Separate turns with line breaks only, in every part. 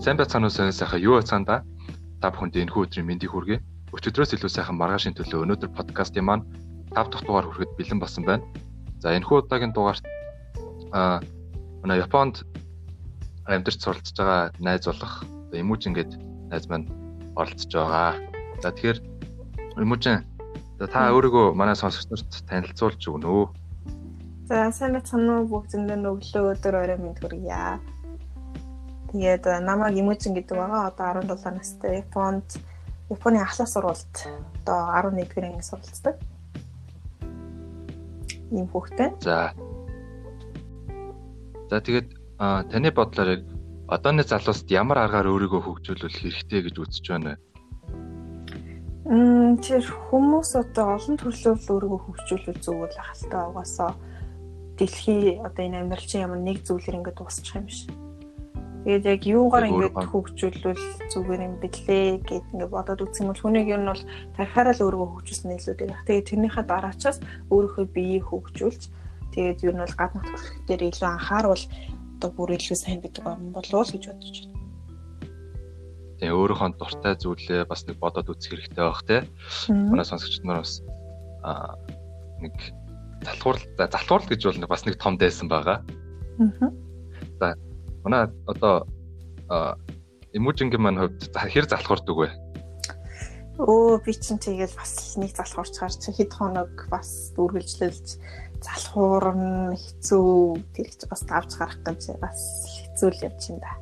Сайн байцгаана уу сайхан юу байцгаана та бүхэнд энэ өдрийн мэндийг хүргэе. Өчигдрөөс илүү сайхан маргаашийн төлөө өнөөдөр подкастын маань 5 дахь дугаар хүрэхэд бэлэн болсон байна. За энэ хүү удаагийн дугаарт аа манай Японд амьдарч суралцж байгаа найз болох Эмүүжин гээд найз маань оролцож байгаа. За тэгэхээр Эмүүжин та өөрийгөө манай сонсогч нарт танилцуулж өгнө үү?
За сайн байцгаана уу бүгдэндээ өглөө өдөр орой мэнд хүргье. Тэгээд намайг Иможин гэдэг байгаа. Одоо 17 настай Японд Японы ахлах сургуульд одоо 11 дэх анги суралцдаг. Ийм хүүхдээ.
За. За тэгээд таны бодлоор яг одооны залууст ямар аргаар өөрийгөө хөгжүүлэх хэрэгтэй гэж үзэж байна вэ?
Мм тэр хүмүүс одоо олон төрлөөр өөрийгөө хөгжүүлэх зүгээр л ахaltaа угаасаа дэлхий одоо энэ амьдралчин ямар нэг зүйлэр ингээд дуусчих юм шиг Тэгээд яг юугаар ингэж хөгжүүлвэл зүгээр юм бэлээ гэд ингэ бодоод юм бол хүнийг ер нь бол тархаараа л өөрийгөө хөгжүүлсэн илүү дээ. Тэгээд тэрнийхээ дараачаас өөрийнхөө биеийг хөгжүүлж тэгээд ер нь бол гаднах төрх дээр илүү анхааруул одоо бүр илүү сайн гэдэг юм болов уу гэж бодож байна.
Тэгээ өөрийнхөө дуртай зүйлээ бас нэг бодоод үзэх хэрэгтэй байх те. Манай сонсогчид нар бас аа нэг залхуурал залхуурал гэж бол бас нэг том дайсан байгаа. Аа. Манай одоо эможингийн маань хувьд хэр залхуурдаг вэ?
Өө би чинь тэгэл бас нэг залхуурчаар чи хэд хоног бас үргэлжлүүлж залхуурн хэцүү тэр их бас давж гарах гэж бас хэцүү л явж байна да.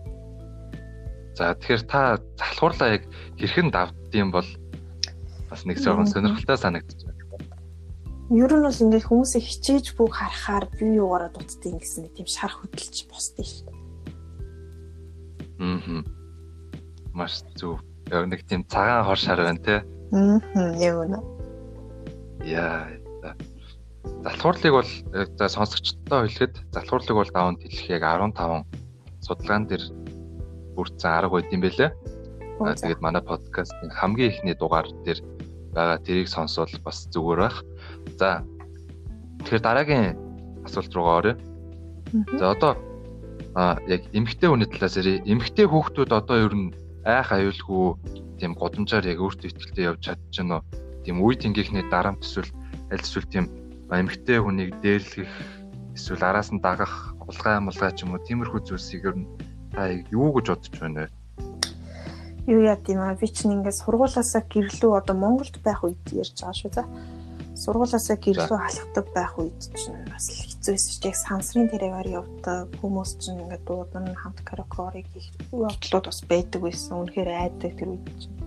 За тэгэхээр та залхуурлаа яг хэрхэн давдсан бол бас нэг зөвхөн сонирхолтой санагдчих.
Ер нь бол ингээд хүмүүсийг хичээж бүх харахаар би юугаараа дутдгийг гэсэн тийм шар хөдөлж босдөө шүү.
Аа. Маш зөв. Яг нэг тийм цагаан хор шар байна те.
Аа, яг үнэ.
Яа. Залхуурлыг бол за сонсогчдод хэлэхэд залхуурлыг бол даван тэлэх яг 15 судалгаан дээр бүрдсэн арга байд юм бэлээ. Тэгээд манай подкастын хамгийн ихний дугаар дээр байгаа тэрийг сонсвол бас зүгээр байх. За тэгэхээр дараагийн асуулт руугаа орё. За одоо а яг эмгтэй хүний талаас ярив. Эмгтэй хүүхдүүд одоо ер нь айх аюулгүй тийм годамжаар яг өөртөө ихтэй явж чадчихна уу? Тийм үе тэнгийнхний дарамт эсвэл аль эсвэл тийм эмгтэй хүнийг дээрлэх эсвэл араас нь дагах улгай мулгай ч юм уу тиймэрхүү зүйлсийг ер нь та юу гэж бодож байна вэ?
Юу яа тийм аа би чинь ингээд сургуулаасаа гэрлүү одоо Монголд байх үед ярьж байгаа шүү за сургуулаасаа гэрлөө халахдаг байх үед чинь бас хэцүү байсан ч яг сансрын тэрээр явдаг хүмүүс чинь ингээд дуудан хамт караокерыг их явдлууд бас байдаг байсан. Үнэхээр айдаг тэр үед чинь.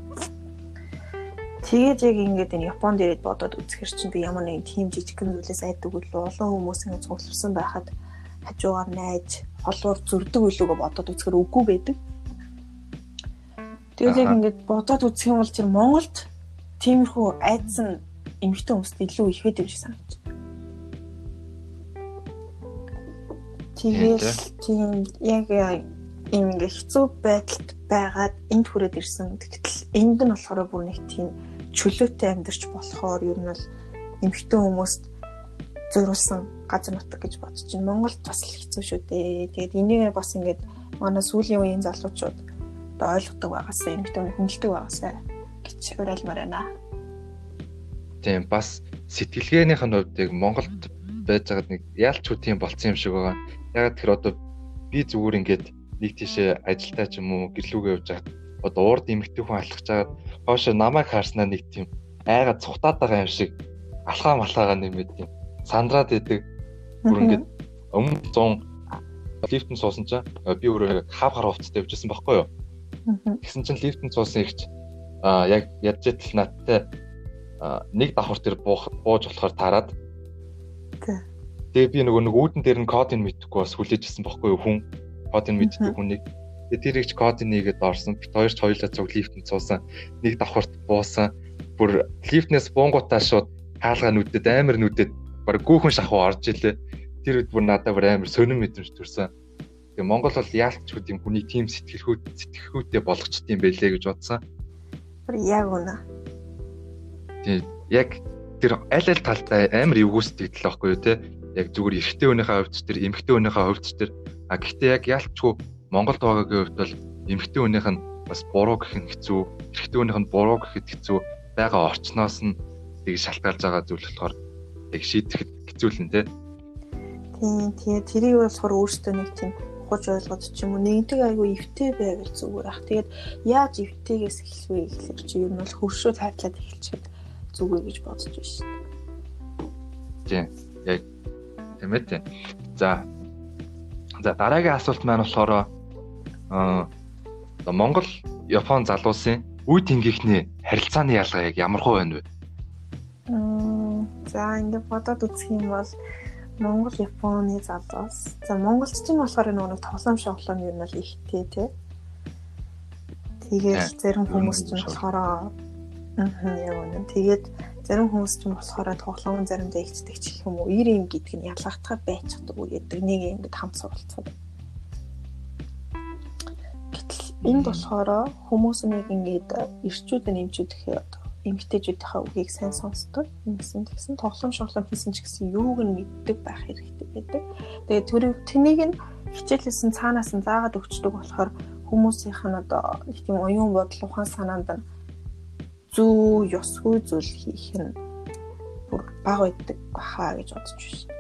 Тэгээд яг ингээд энэ Японд ирээд бодоод үзэхэр чинь би ямар нэгэн тим жижигхэн зүйлээс айдаг үлээ олон хүмүүс ингээд цугларсан байхад хажуугаар найж холуур зөрдөг үлээгөө бодоод үзэхэр үгүй байдаг. Тэгээд яг ингээд бодоод үзэх юм бол чинь Монголд тиймэрхүү айдсан эмэгтэй хүмүүст илүү их байдаг шиг санагдаж. Тэгээд тийм яг ийм ингээ хэцүү байдалд байгаад энд хүрээд ирсэн. Тэгтэл энд нь болохоор бүр нэг тийм чөлөөтэй амьдарч болохоор ер нь бол эмэгтэй хүмүүст зориулсан газар нутаг гэж бодож байна. Монголд бас л хэцүү шүү дээ. Тэгээд энийг бас ингээд манай сүүлийн үеийн залуучууд одоо ойлгодог байгаасаа эмэгтэй хүн хүндэлдэг байгаасаа гэж уриалмаар байна
тийм бас сэтгэлгээнийх нь хувьд яг Монголд байж байгаад нэг яалчгүй тийм болцсон юм шиг байгаа. Яг тэр одоо би зүгээр ингээд нэг тийшээ ажилдаа ч юм уу гэрлүүгээ явж байгаад одоо урд эмэгтэй хүн алхаж байгаад хоошо намайг харснаа нэг тийм айгаа цухтаад байгаа юм шиг алхаа малхаагаа нэмээд тийм сандраад идэг. Бүр ингээд өмнө 100 лифтэн суусан чинь би өөрөө хав хар хувцастай явжсэн байхгүй юу. Тэгсэн чинь лифтэн суусан ихч а яг ядж итл надтай нэг давхар тэр бууж болохоор таарад. Тэгээ би нөгөө нэг үүдэн дээр нь кодыг мэдхгүй бас хүлээжсэн бохгүй юу хүн кодыг мэддэг хүнийг. Тэгээ тэрийг ч кодыг нэгээд орсон. Бит хоёр ч хоёулаа цуг лифтэнд суусан. Нэг давхарт буусан. Бүр лифтнээс буунгуудаа шууд хаалгаа нүдэд амар нүдэд баг гүүхэн шахуу орж илээ. Тэр үед бүр надад бүр амар сонирн мэдрэмж төрсэн. Тэгээ Монгол бол яалтчгүй тийм хүний тим сэтгэлхүйт сэтгэхүйтэй болгочт юм байлээ гэж бодсон.
Бүр яг үнэ
Тийм яг тэр аль аль талдаа амар эвгүүсдэг л байхгүй юу те яг зүгээр эрэгтэй хүнийхээ хувьд тэр эмэгтэй хүнийхээ хувьд тэр. А гэхдээ яг ялчгүй Монголд байгаагийн хувьд бол эмэгтэй хүнийх нь бас буруу гэх нь хэцүү, эрэгтэй хүнийх нь буруу гэхэд хэцүү. Байгаа орчноос нь тийг шалтгаалж байгаа зүйл болохоор тийг шийдэхэд хэцүү л нэ.
Тийм тэгээд тэрийг болохоор өөртөө нэг тийм ухаж ойлгоод ч юм уу нэгэнтэг айгүй эвтэй байвал зүгээр ах. Тэгээд яаж эвтэйгээс эхлэх вэ? Гэхэлэр чи ер нь бол хөршөө тайтлаад эхэлчихэд зүгээр гэж бодож байна шүү
дээ. Тийм. Яг тийм ээ тийм. За. За дараагийн асуулт маань болохоор аа Монгол Япон залуусын үе тэнгийнхний харилцааны ялгаа яг ямар хөө байна вэ?
За ингээд бодоод үзэх юм бол Монгол Японы залуус. За монголч чинь болохоор нөгөө тоглоом шоглоом юм бол ихтэй тий. Тэгээд зарим хүмүүс чинь болохоор аа яг үнэ. Тэгээд зарим хүмүүс чинь болохоор тоглоом заримдаа ихцдэг ч юм уу. Ир юм гэдэг нь ялгахтаа байцдаг уу гэдэг нэг ингэж хамт суралцаад. Гэтэл энд болохоор хүмүүс нэг ингэж ирчүүд нэмчүүд гэхээр эмгтээчүүдийнхээ үгийг сайн сонсдог. Ингэсэн тэгсэн тоглоом шоглоом хийсэн ч гэсэн юуг нь мэддэг байх хэрэгтэй байдаг. Тэгээд тэр тэнийг нь хичээлсэн цаанаас нь заагаад өгчдөг болохоор хүмүүсийнх нь одоо их тийм оюун бодол ухаан санаанд нь зүү ёсгүй зүйл хийх нь бүр бага байдаг баха гэж бодож байна.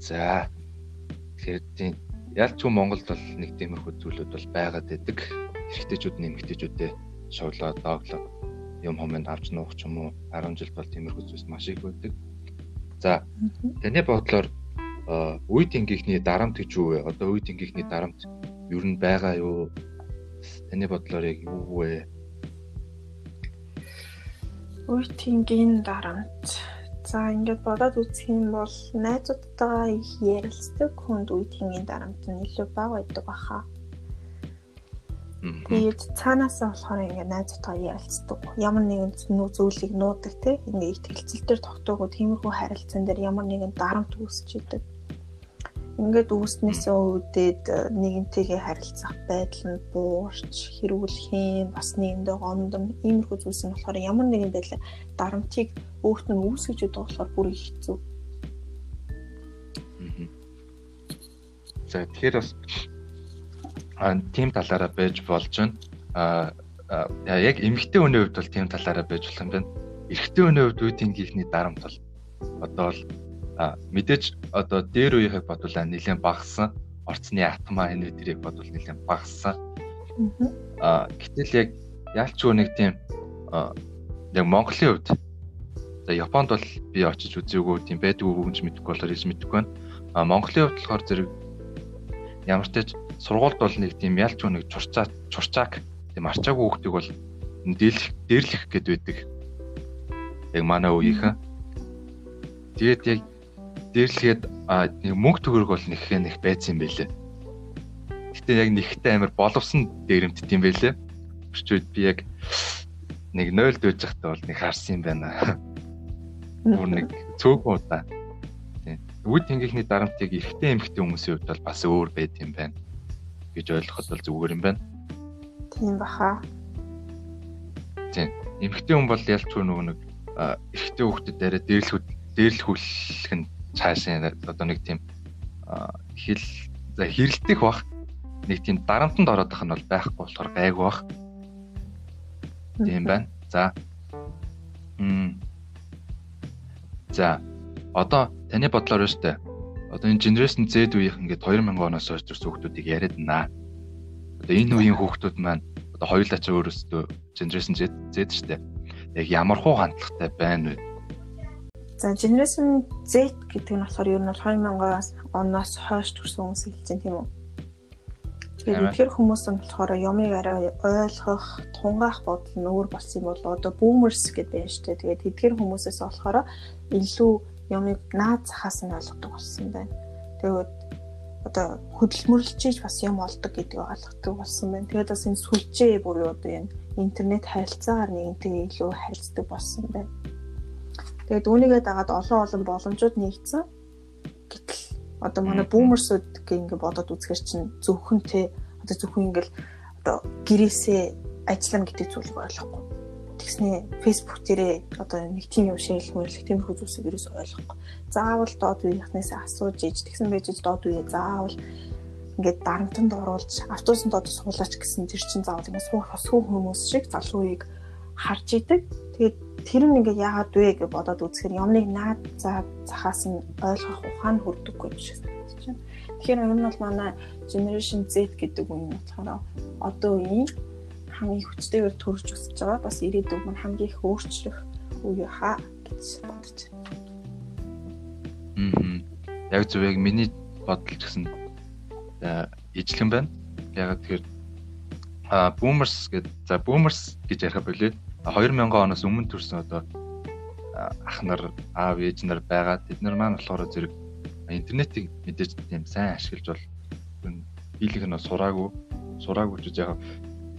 За. Тэгэхээр тийм ялч уу Монголд бол нэг тиймэрхүү зүйлүүд бол байгаад байдаг. Эрэгтэйчүүд нэмэгтэйчүүдээ шуудлаад дооглоод юм хомонд авч нуух ч юм уу 10 жил бол тиймэрхүү зүйлс маш их байдаг. За таны бодлоор үе тэнгийнхний дарамт гэж юу вэ? Одоо үе тэнгийнхний дарамт ер нь байгаа юу? Таны бодлоор яг юу вэ?
Үе тэнгийн дарамт. За ингээд бодоод үзэх юм бол найзуудтайгаа их ярилцдаг хүнд үе тэнгийн дарамт нь илүү бага байдаг баха. Тэгээд цаанаасаа болохоор ингээд найзтайгаа ярилцдаг. Ямар нэгэн зүйлийг нуудаг те. Ингээд их тэлцэл дээр тогтоогоо тиймэрхүү харилцаан дээр ямар нэгэн дарамт үүсч идэг. Ингээд үүснээсээ үүдээд нэгэнтэйгээ харилцах байдал нь буурч, хэрүүлхэн, бас нэгэндээ гондон иймэрхүү зүйлс нь болохоор ямар нэгэн байдлаар дарамтыг өөрт нь үүсгэж өгдөг болохоор бүр их хэцүү.
За тэгэхээр бас тийм талаараа байж болж байна. А яг эмэгтэй хүний хувьд бол тийм талаараа байж болох юм байна. Эрэгтэй хүний хувьд үе тэнгийнхний дарамт бол одоо бол мэдээж одоо дээр үеийг бодвол нэлээд багассан. Орцны атма энэ үдрийг бодвол нэлээд багассан. А гэтэл яг яалчгүй нэг тийм яг Монголын хувьд за Японд бол би очиж үзээгүй тийм байдгүй гэж мэдэхгүй болохоор хэлж мэдэхгүй байна. А Монголын хувьд болохоор зэрэг ямар ч тач сургуульд бол нэг тийм ялч нэг чурцаа чурчаак тийм арчаагүй хүүхдийг бол дээрлэх дээрлэх гээд байдаг. Яг манай үеийнхэн. Тэгээд яг дээрлэхэд нэг мөнгө төгрөг бол нэг их байцсан юм байлээ. Гэтэ яг нэгтэй амар боловсон дээрэмтд юм байлээ. Өчигд би яг нэг 0 дүүж захтаа бол нэг харсан юм байна. Бүр нэг цөөхөн удаа. Үд тэнгийнхний дарамтыг эрэгтэй эмэгтэй хүмүүсийн хувьд бол бас өөр байд юм байна гэж ойлгоход бол зүгээр юм байна.
Тийм баха.
Тийм. Эмэгтэй хүн бол ялчгүй нөгөө нэг эрэгтэй хүүхдэд арай дээрлэх дээрлэхүүлэх нь цаашаа одоо нэг тийм хэл за хэрэлдэх бах нэг тийм дарамтанд ороод ах нь бол байхгүй болохоор гайгүй бах. Тийм байна. За. Мм. За. Одоо таны бодлоор өстэй одоо энэ generation Z үеийнх ингээд 2000 оноос хойш төрсэн хүүхдүүдийг яриад байна. Одоо энэ үеийн хүүхдүүд маань одоо хоёулаа ч өөрөөсөө generation Z Z штэ. Яг ямар хуу хандлагатай байна вэ?
За generation Z гэдэг нь болохоор ер нь 2000-аас оноос хойш төрсэн хүмүүс хэлж байна тийм үү? Тэгэхээр тэр хүмүүс нь болохоор юмыг арай ойлгох, тунгаах бодол нь өөр болсон юм бол одоо boomers гэдэг байна шүү дээ. Тэгээд тэдгээр хүмүүсээс болохоор илүү юмыг наад захаас нь ойлгодог болсон байна. Тэгээд одоо хөдөлмөрлөж бас юм олдог гэдгийг ойлгодог болсон байна. Тэгээд бас энэ сүлжээ буюу одоо энэ интернет харилцаагаар нэгэнтэйгээ илүү харилцдаг болсон байна. Тэгээд үүнийгээ дагаад олон олон боломжууд нэгдсэн. Гэтэл одоо манай бүүмерсүүд гэх ингэ бодоод үзэхэр чинь зөвхөн те одоо зөвхөн ингээл одоо гэрээсээ ажиллана гэдэг зүйлийг ойлгохгүй тэгснээ фейсбુક дээрээ одоо нэг тийм юм шеэрлэх мэрлэх тиймэрхүү зүйлсийг ерөөс ойлгохгүй. Заавал доод үеийнхнээс асууж иж тэгсэн байж доод үе заавал ингээд дарамтанд оруулж автобусанд одоо суулаач гэсэн тэр чин заавал ингээд суух өсгөө хүмүүс шиг залууийг харж идэг. Тэгээд тэр нь ингээд яагаад вэ гэж бодоод үзэхээр юмныг наад за захаас нь ойлгох ухаан хүрдэггүй юм шиг санагдаж байна. Тэгэхээр ер нь бол манай generation Z гэдэг үе нь болохоор одоо үеийн хамгийн хүчтэйгээр төрж өсөж байгаа бас ирээдүйг маань хамгийн их өөрчлөх үе хаа гэж бодож байна.
Мм. Яг зөв яг миний бодол ч гэсэн ижлэн байна. Яг тэгэхээр а boomers гэдэг за boomers гэж ярих болоо 2000 оноос өмнө төрсэн одоо ах нар аав ээж нар байгаа. Тэд нар маань болохоор зэрэг интернетийг мэдээж тийм сайн ашиглаж бол дийлэнх нь сураагүй сураагүй ч яг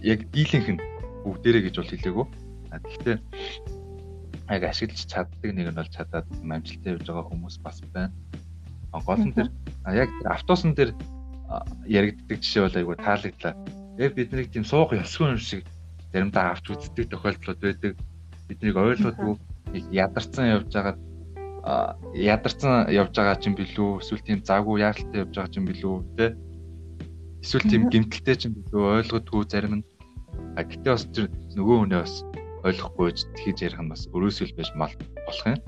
яг дийлэнх нь бүгдээрээ гэж бол хэлээгүй. А гэхдээ яг ашиглаж чаддаг нэг нь бол чадаад амжилттай явж байгаа хүмүүс бас байна. Гол нь тэр яг автобусан дээр яригддаг жишээ бол айгүй таалагдлаа. Яг бид нарыг тийм суух ёсгүй юм шиг заримдаа авч үздэг тохиолдлууд байдаг. Биднийг ойлгодгүй ядарсан явж байгаа ядарсан явж байгаа ч юм билүү эсвэл тийм заагүй яаралтай явж байгаа ч юм билүү те эсвэл тийм гимтэлтэй ч юм билүү ойлгодгүй зарим нь а гэтээ бас тэр нөгөө хүнээ бас ойлгохгүй тэгж ярих нь бас өрөөсөл байж мал болох юм.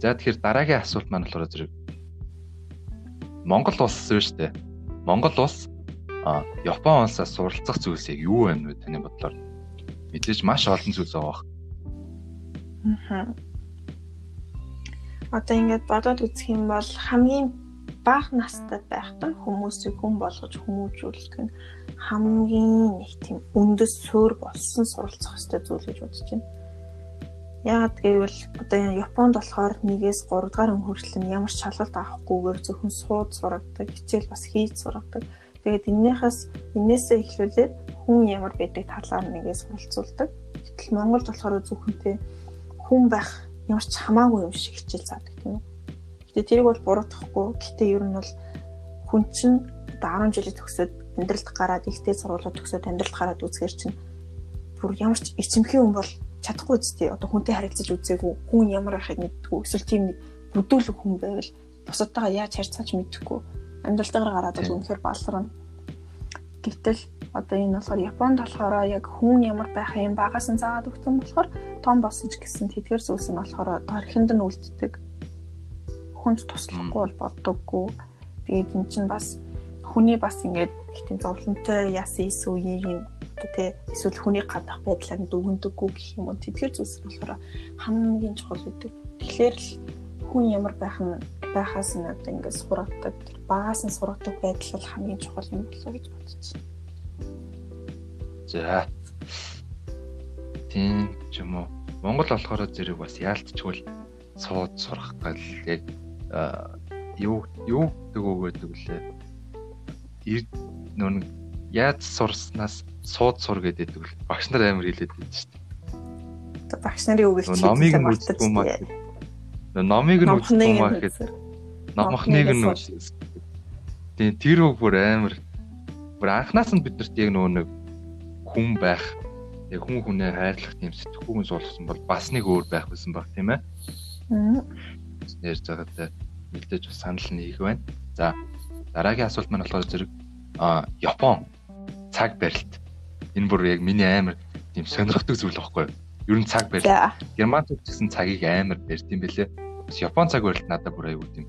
За тэгэхээр дараагийн асуулт маань болохоор зэрэг Монгол улс шүү дээ. Монгол улс Япон улсаас суралцах зүйлс яг юу вэ таны бодлоор? Мэдээж маш олон зүйлс байгаа.
Аа одоо ингээд бодоод үзэх юм бол хамгийн бага настай байхдаа хүмүүсийг хүн болгож хүмүүжүүлэх нь хамгийн нэг тийм үндэс суурь болсон суралцах хэрэгтэй зүйл гэж бодож байна. Яагаад гэвэл одоо Японд болохоор нэгээс 3 дугаар өн хүртэл ямар ч шалгалт авахгүйгээр зөвхөн сууд сургадаг, хичээл бас хийж сургадаг. Тэгээд эннийхээс энээсээ эхлүүлээд хүн ямар байдаг талаар нэгээс суралцуулдаг. Гэтэл Монголд болохоор зөвхөнтэй хүн байх ямар ч хамаагүй юм шиг хичээл заадаг тийм үү. Гэтэ тэрийг бол буруутгахгүй. Гэтэ ер нь бол хүн чинь 10 жилийн төгсөөд амьдралд гараад ихтэй сургуулиуд төгсөөд амьдралд гараад үзэхэр чинь бүр ямар ч эцэмхэн хүн бол чадахгүй үстэй. Одоо хүнтэй харилцаж үзээгүй, хүн ямар байхыг мэддэггүй. Эсвэл тийм бүдүүлэг хүн байвал бусадтайгаа яаж харьцааж мэдэхгүй. Амьдралтайгаар гараад бол үнэхээр баларна. Гэвтэл одоо энэ болохоор Японд болохоор яг хүн ямар байх юм багаас нь заагаад өгсөн болохоор том болсон ч гэсэн тэдгэр зүйлс нь болохоор тархинд нь үлддэг. Хүнд туслахгүй бол боддоггүй. Тэгээд эн чинь бас хүний бас ингээд тийм зовлонтой яасан эс үеийн одоо тий эсвэл хүний гадах байдлаар дүгндэггүй гэх юм уу тэдгэр зүйлс болохоор хамгийн чухал гэдэг. Тэгэхээр л хүн ямар байх нь байхаас нь одоо ингээд сургадаг багаас нь сургадаг байдал бол хамгийн чухал юм болоо гэж бодож байна.
За. Тийм ч юм уу. Монгол болохоор зэрэг бас яалтчгүй сууд сурах гал яг юу юу гэдэг үг гэдэг лээ. нүүн яаж сурснаас сууд сур гэдэг л багш нар амар хэлээд байдаг шүү
дээ. Багш нарын үг
л номыг нь үздэг юм аа. Номыг нь үздэг юм аа гэхэд номхныг нь үздэг. Тийм тэр үг бүр амар бүр анханаас нь бидэрт яг нөгөө нэг хүн байх яг хүн хүнээ хайрлах тийм сэтгүүн суулгасан бол бас нэг өөр байх байсан баг тийм ээ. Аа. Ярьж байгаатай мэдээж бас санал нэг байна. За дараагийн асуулт маань болохоор зэрэг а Япон цаг барилт. Энэ бүр яг миний амар тийм сонирхдаг зүйл байхгүй юу? Ер нь цаг барилт. Германд гэсэн цагийг амар барьд юм бэлээ. Бас Япон цаг барилт надад бүр айгүй тийм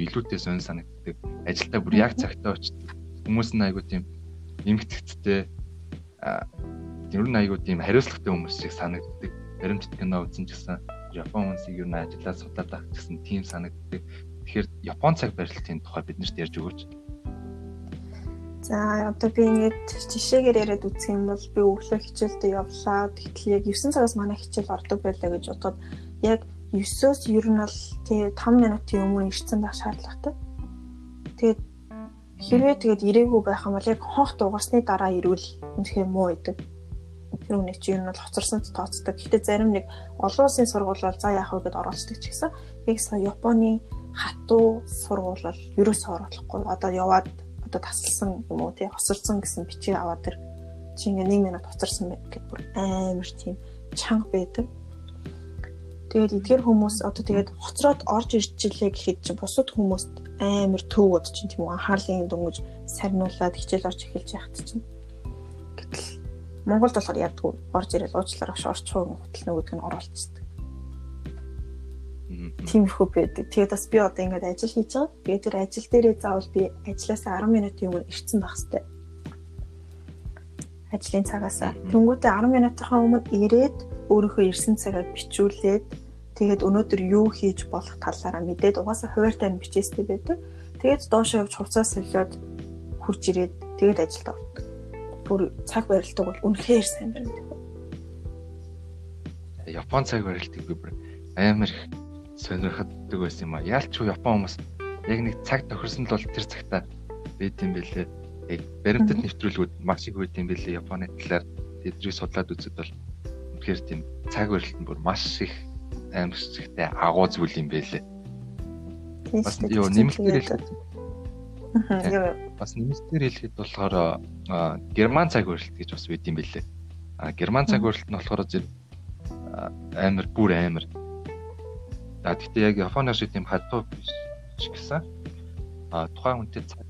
илүүтэй сонир санагддаг. Ажилдаа бүр яг цагтаа очдог. Хүмүүс нь айгүй тийм эмгэгцтэй ер нь айгүй тийм хариуцлагатай хүмүүс шиг санагддаг. Баримтат кино үзсэн ч гэсэн Япон хүмүүсийг ер нь ажиллаад судлаад авах гэсэн тийм санагддаг. Тэгэхээр Япон цаг барилтын тухай биднэрт ярьж өгөөч.
За одоо би ингээд жишээгээр яриад үзэх юм бол би өглөө хичээлдээ явлаа. Тэгтэл яг 9 цагаас манай хичээл ордог байлаа гэж бодоход яг 9-өөс ер нь бол тий 5 минутын өмнө ирсэн байх шаардлагатай. Тэгээд Хэрвээ тэгээд ирээгүй байх юм бол яг хонх дугасны дараа ирвэл үнэхээр муу идэг. Тэр үнэ чи юу нь бол хоцорсонд тооцдог. Гэхдээ зарим нэг олон улсын сургууль бол за яах вэ гэд оролцдог ч гэсэн яг сая Японы хатуу сургууль бол ерөөсөө оруулахгүй. Одоо яваад одоо тасалсан юм уу тий хосорсон гэсэн бичиг аваад тэр чи ингээ 1 минут хоцорсон байт гэд бүр амар тийм чанга байдаг. Тэгээд эдгээр хүмүүс одоо тэгээд хоцроод орж ирчихлээ гэхэд чинь бусад хүмүүст амар төвөд чинь тийм үү анхаарлын дөнгөж сарниулаад хичээл орж эхэлж яхад чинь. Гэтэл Монголд болохоор ядгүй орж ирэл уучлаарай ш орчихоо гутал нөгөөдг нь оруулчихдаг. Тиймэрхүү байдаг. Тэгээд бас би одоо ингээд ажил хийж байгаа. Би тэр ажил дээрээ заавал би ажилласаа 10 минутын өмнө ирсэн байх хэрэгтэй ажлын цагаасаа. Тэнгүүтээ 10 минутынхаа өмнө ирээд өөрийнхөө ирсэн цагаа бичүүлээд тэгээд өнөөдөр юу хийж болох талаараа мэдээд угаасаа хуваартай нь бичээстэй байдаг. Тэгээд доошоо явж хувцас солиод хурж ирээд тэгээд ажилд ордог. Бүр цаг барилтаг бол үнэхээр сайн байна.
Япон цаг барилтыг би бүр амар их сонирхдаг байсан юм а. Яалч Япон хүмүүс яг нэг цаг тохирсон л бол тэр цагтаа байд юм бэлээ яг баримтат нэвтрүүлгүүд маш их үүд юм билээ Японы талаар тэдрийг судлаад үзэд бол үнэхээр тийм цаг барилтанд бүр маш их аимшигтай агуу зүйл юм байлээ. Бас юу нэмэлтээр хэлэхэд бас нэмэлтээр хэлэхэд болохоор герман цаг барилт гэж бас байд юм байлээ. А герман цаг барилт нь болохоор зөв амар бүр амар. За гэхдээ яг Японоос шиг тийм хатуу биш гэсэн. А тухайн үнэтэй цаг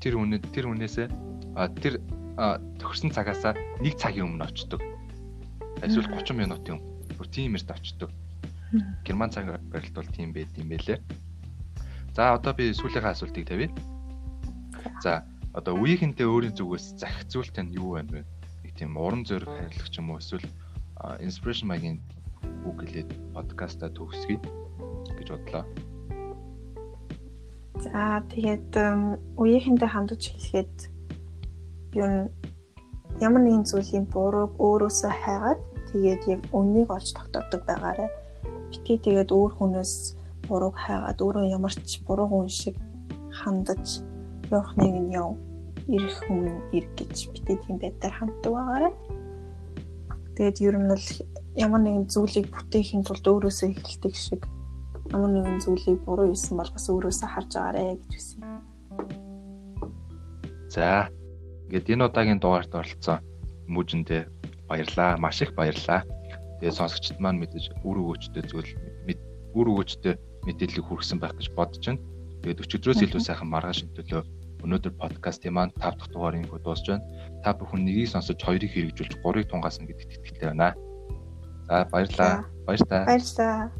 тэр үнэ тэр үнээсээ тэр төгссөн цагаасаа нэг цагийн өмнө очдог. Эсвэл 30 минутын өмнө. Бүр тийм эрт очдог. Герман цаг барилт бол тийм байд юм байлээ. За одоо би сүүлийнхээ асуултыг тавья. За одоо үеийнхэнтэй өөрийн зүгээс захих зүйлтэй нь юу байна вэ? Нэг тийм уран зориг хайрлах ч юм уу эсвэл inspiration маягийн үг хэлээд подкаста төгсгий гэж бодлоо.
За тэгээд үеийнхэндээ хандаж хэлэхэд юу ямар нэгэн зүйлийн бурууг өөрөөсөө хайгаад тэгээд яг үннийг олж тогтоодог байгаарэ. Битгий тэгээд өөр хүнээс бурууг хайгаад өөрөө ямар ч буруу хүн шиг хандаж явах нэг нь яв ирэх хүн ирэх гэж битгий тийм байдлаар ханддаг байгаарэ. Тэгээд ер нь бол ямар нэгэн зүйлийг бүтээхийн тулд өөрөөсөө эхэлдэг шиг ямар нэгэн зүйлийг буруу хийсэн бол бас өөрөөсөө харж агаарэ гэж хэлсэн.
За. Ингээд энэ удаагийн дугаарт оролцсон хүмүүжэндээ баярлаа. Маш их баярлаа. Тэгээд сонсогчд маань мэдээж үр өгөөчтэй зүйл үр өгөөчтэй мэдээлэл хүргэсэн байх гэж бодож байна. Тэгээд өчигдрөөс илүү сайхан маргааш төлөө өнөөдөр подкастын маань 5 дахь дугаарыг дуусж байна. Та бүхэн нэгийг сонсож хоёрыг хэрэгжүүлж гурыг тунгаасан гэдэгт итгэлтэй байна. За баярлаа. Баяр та.
Баярлалаа.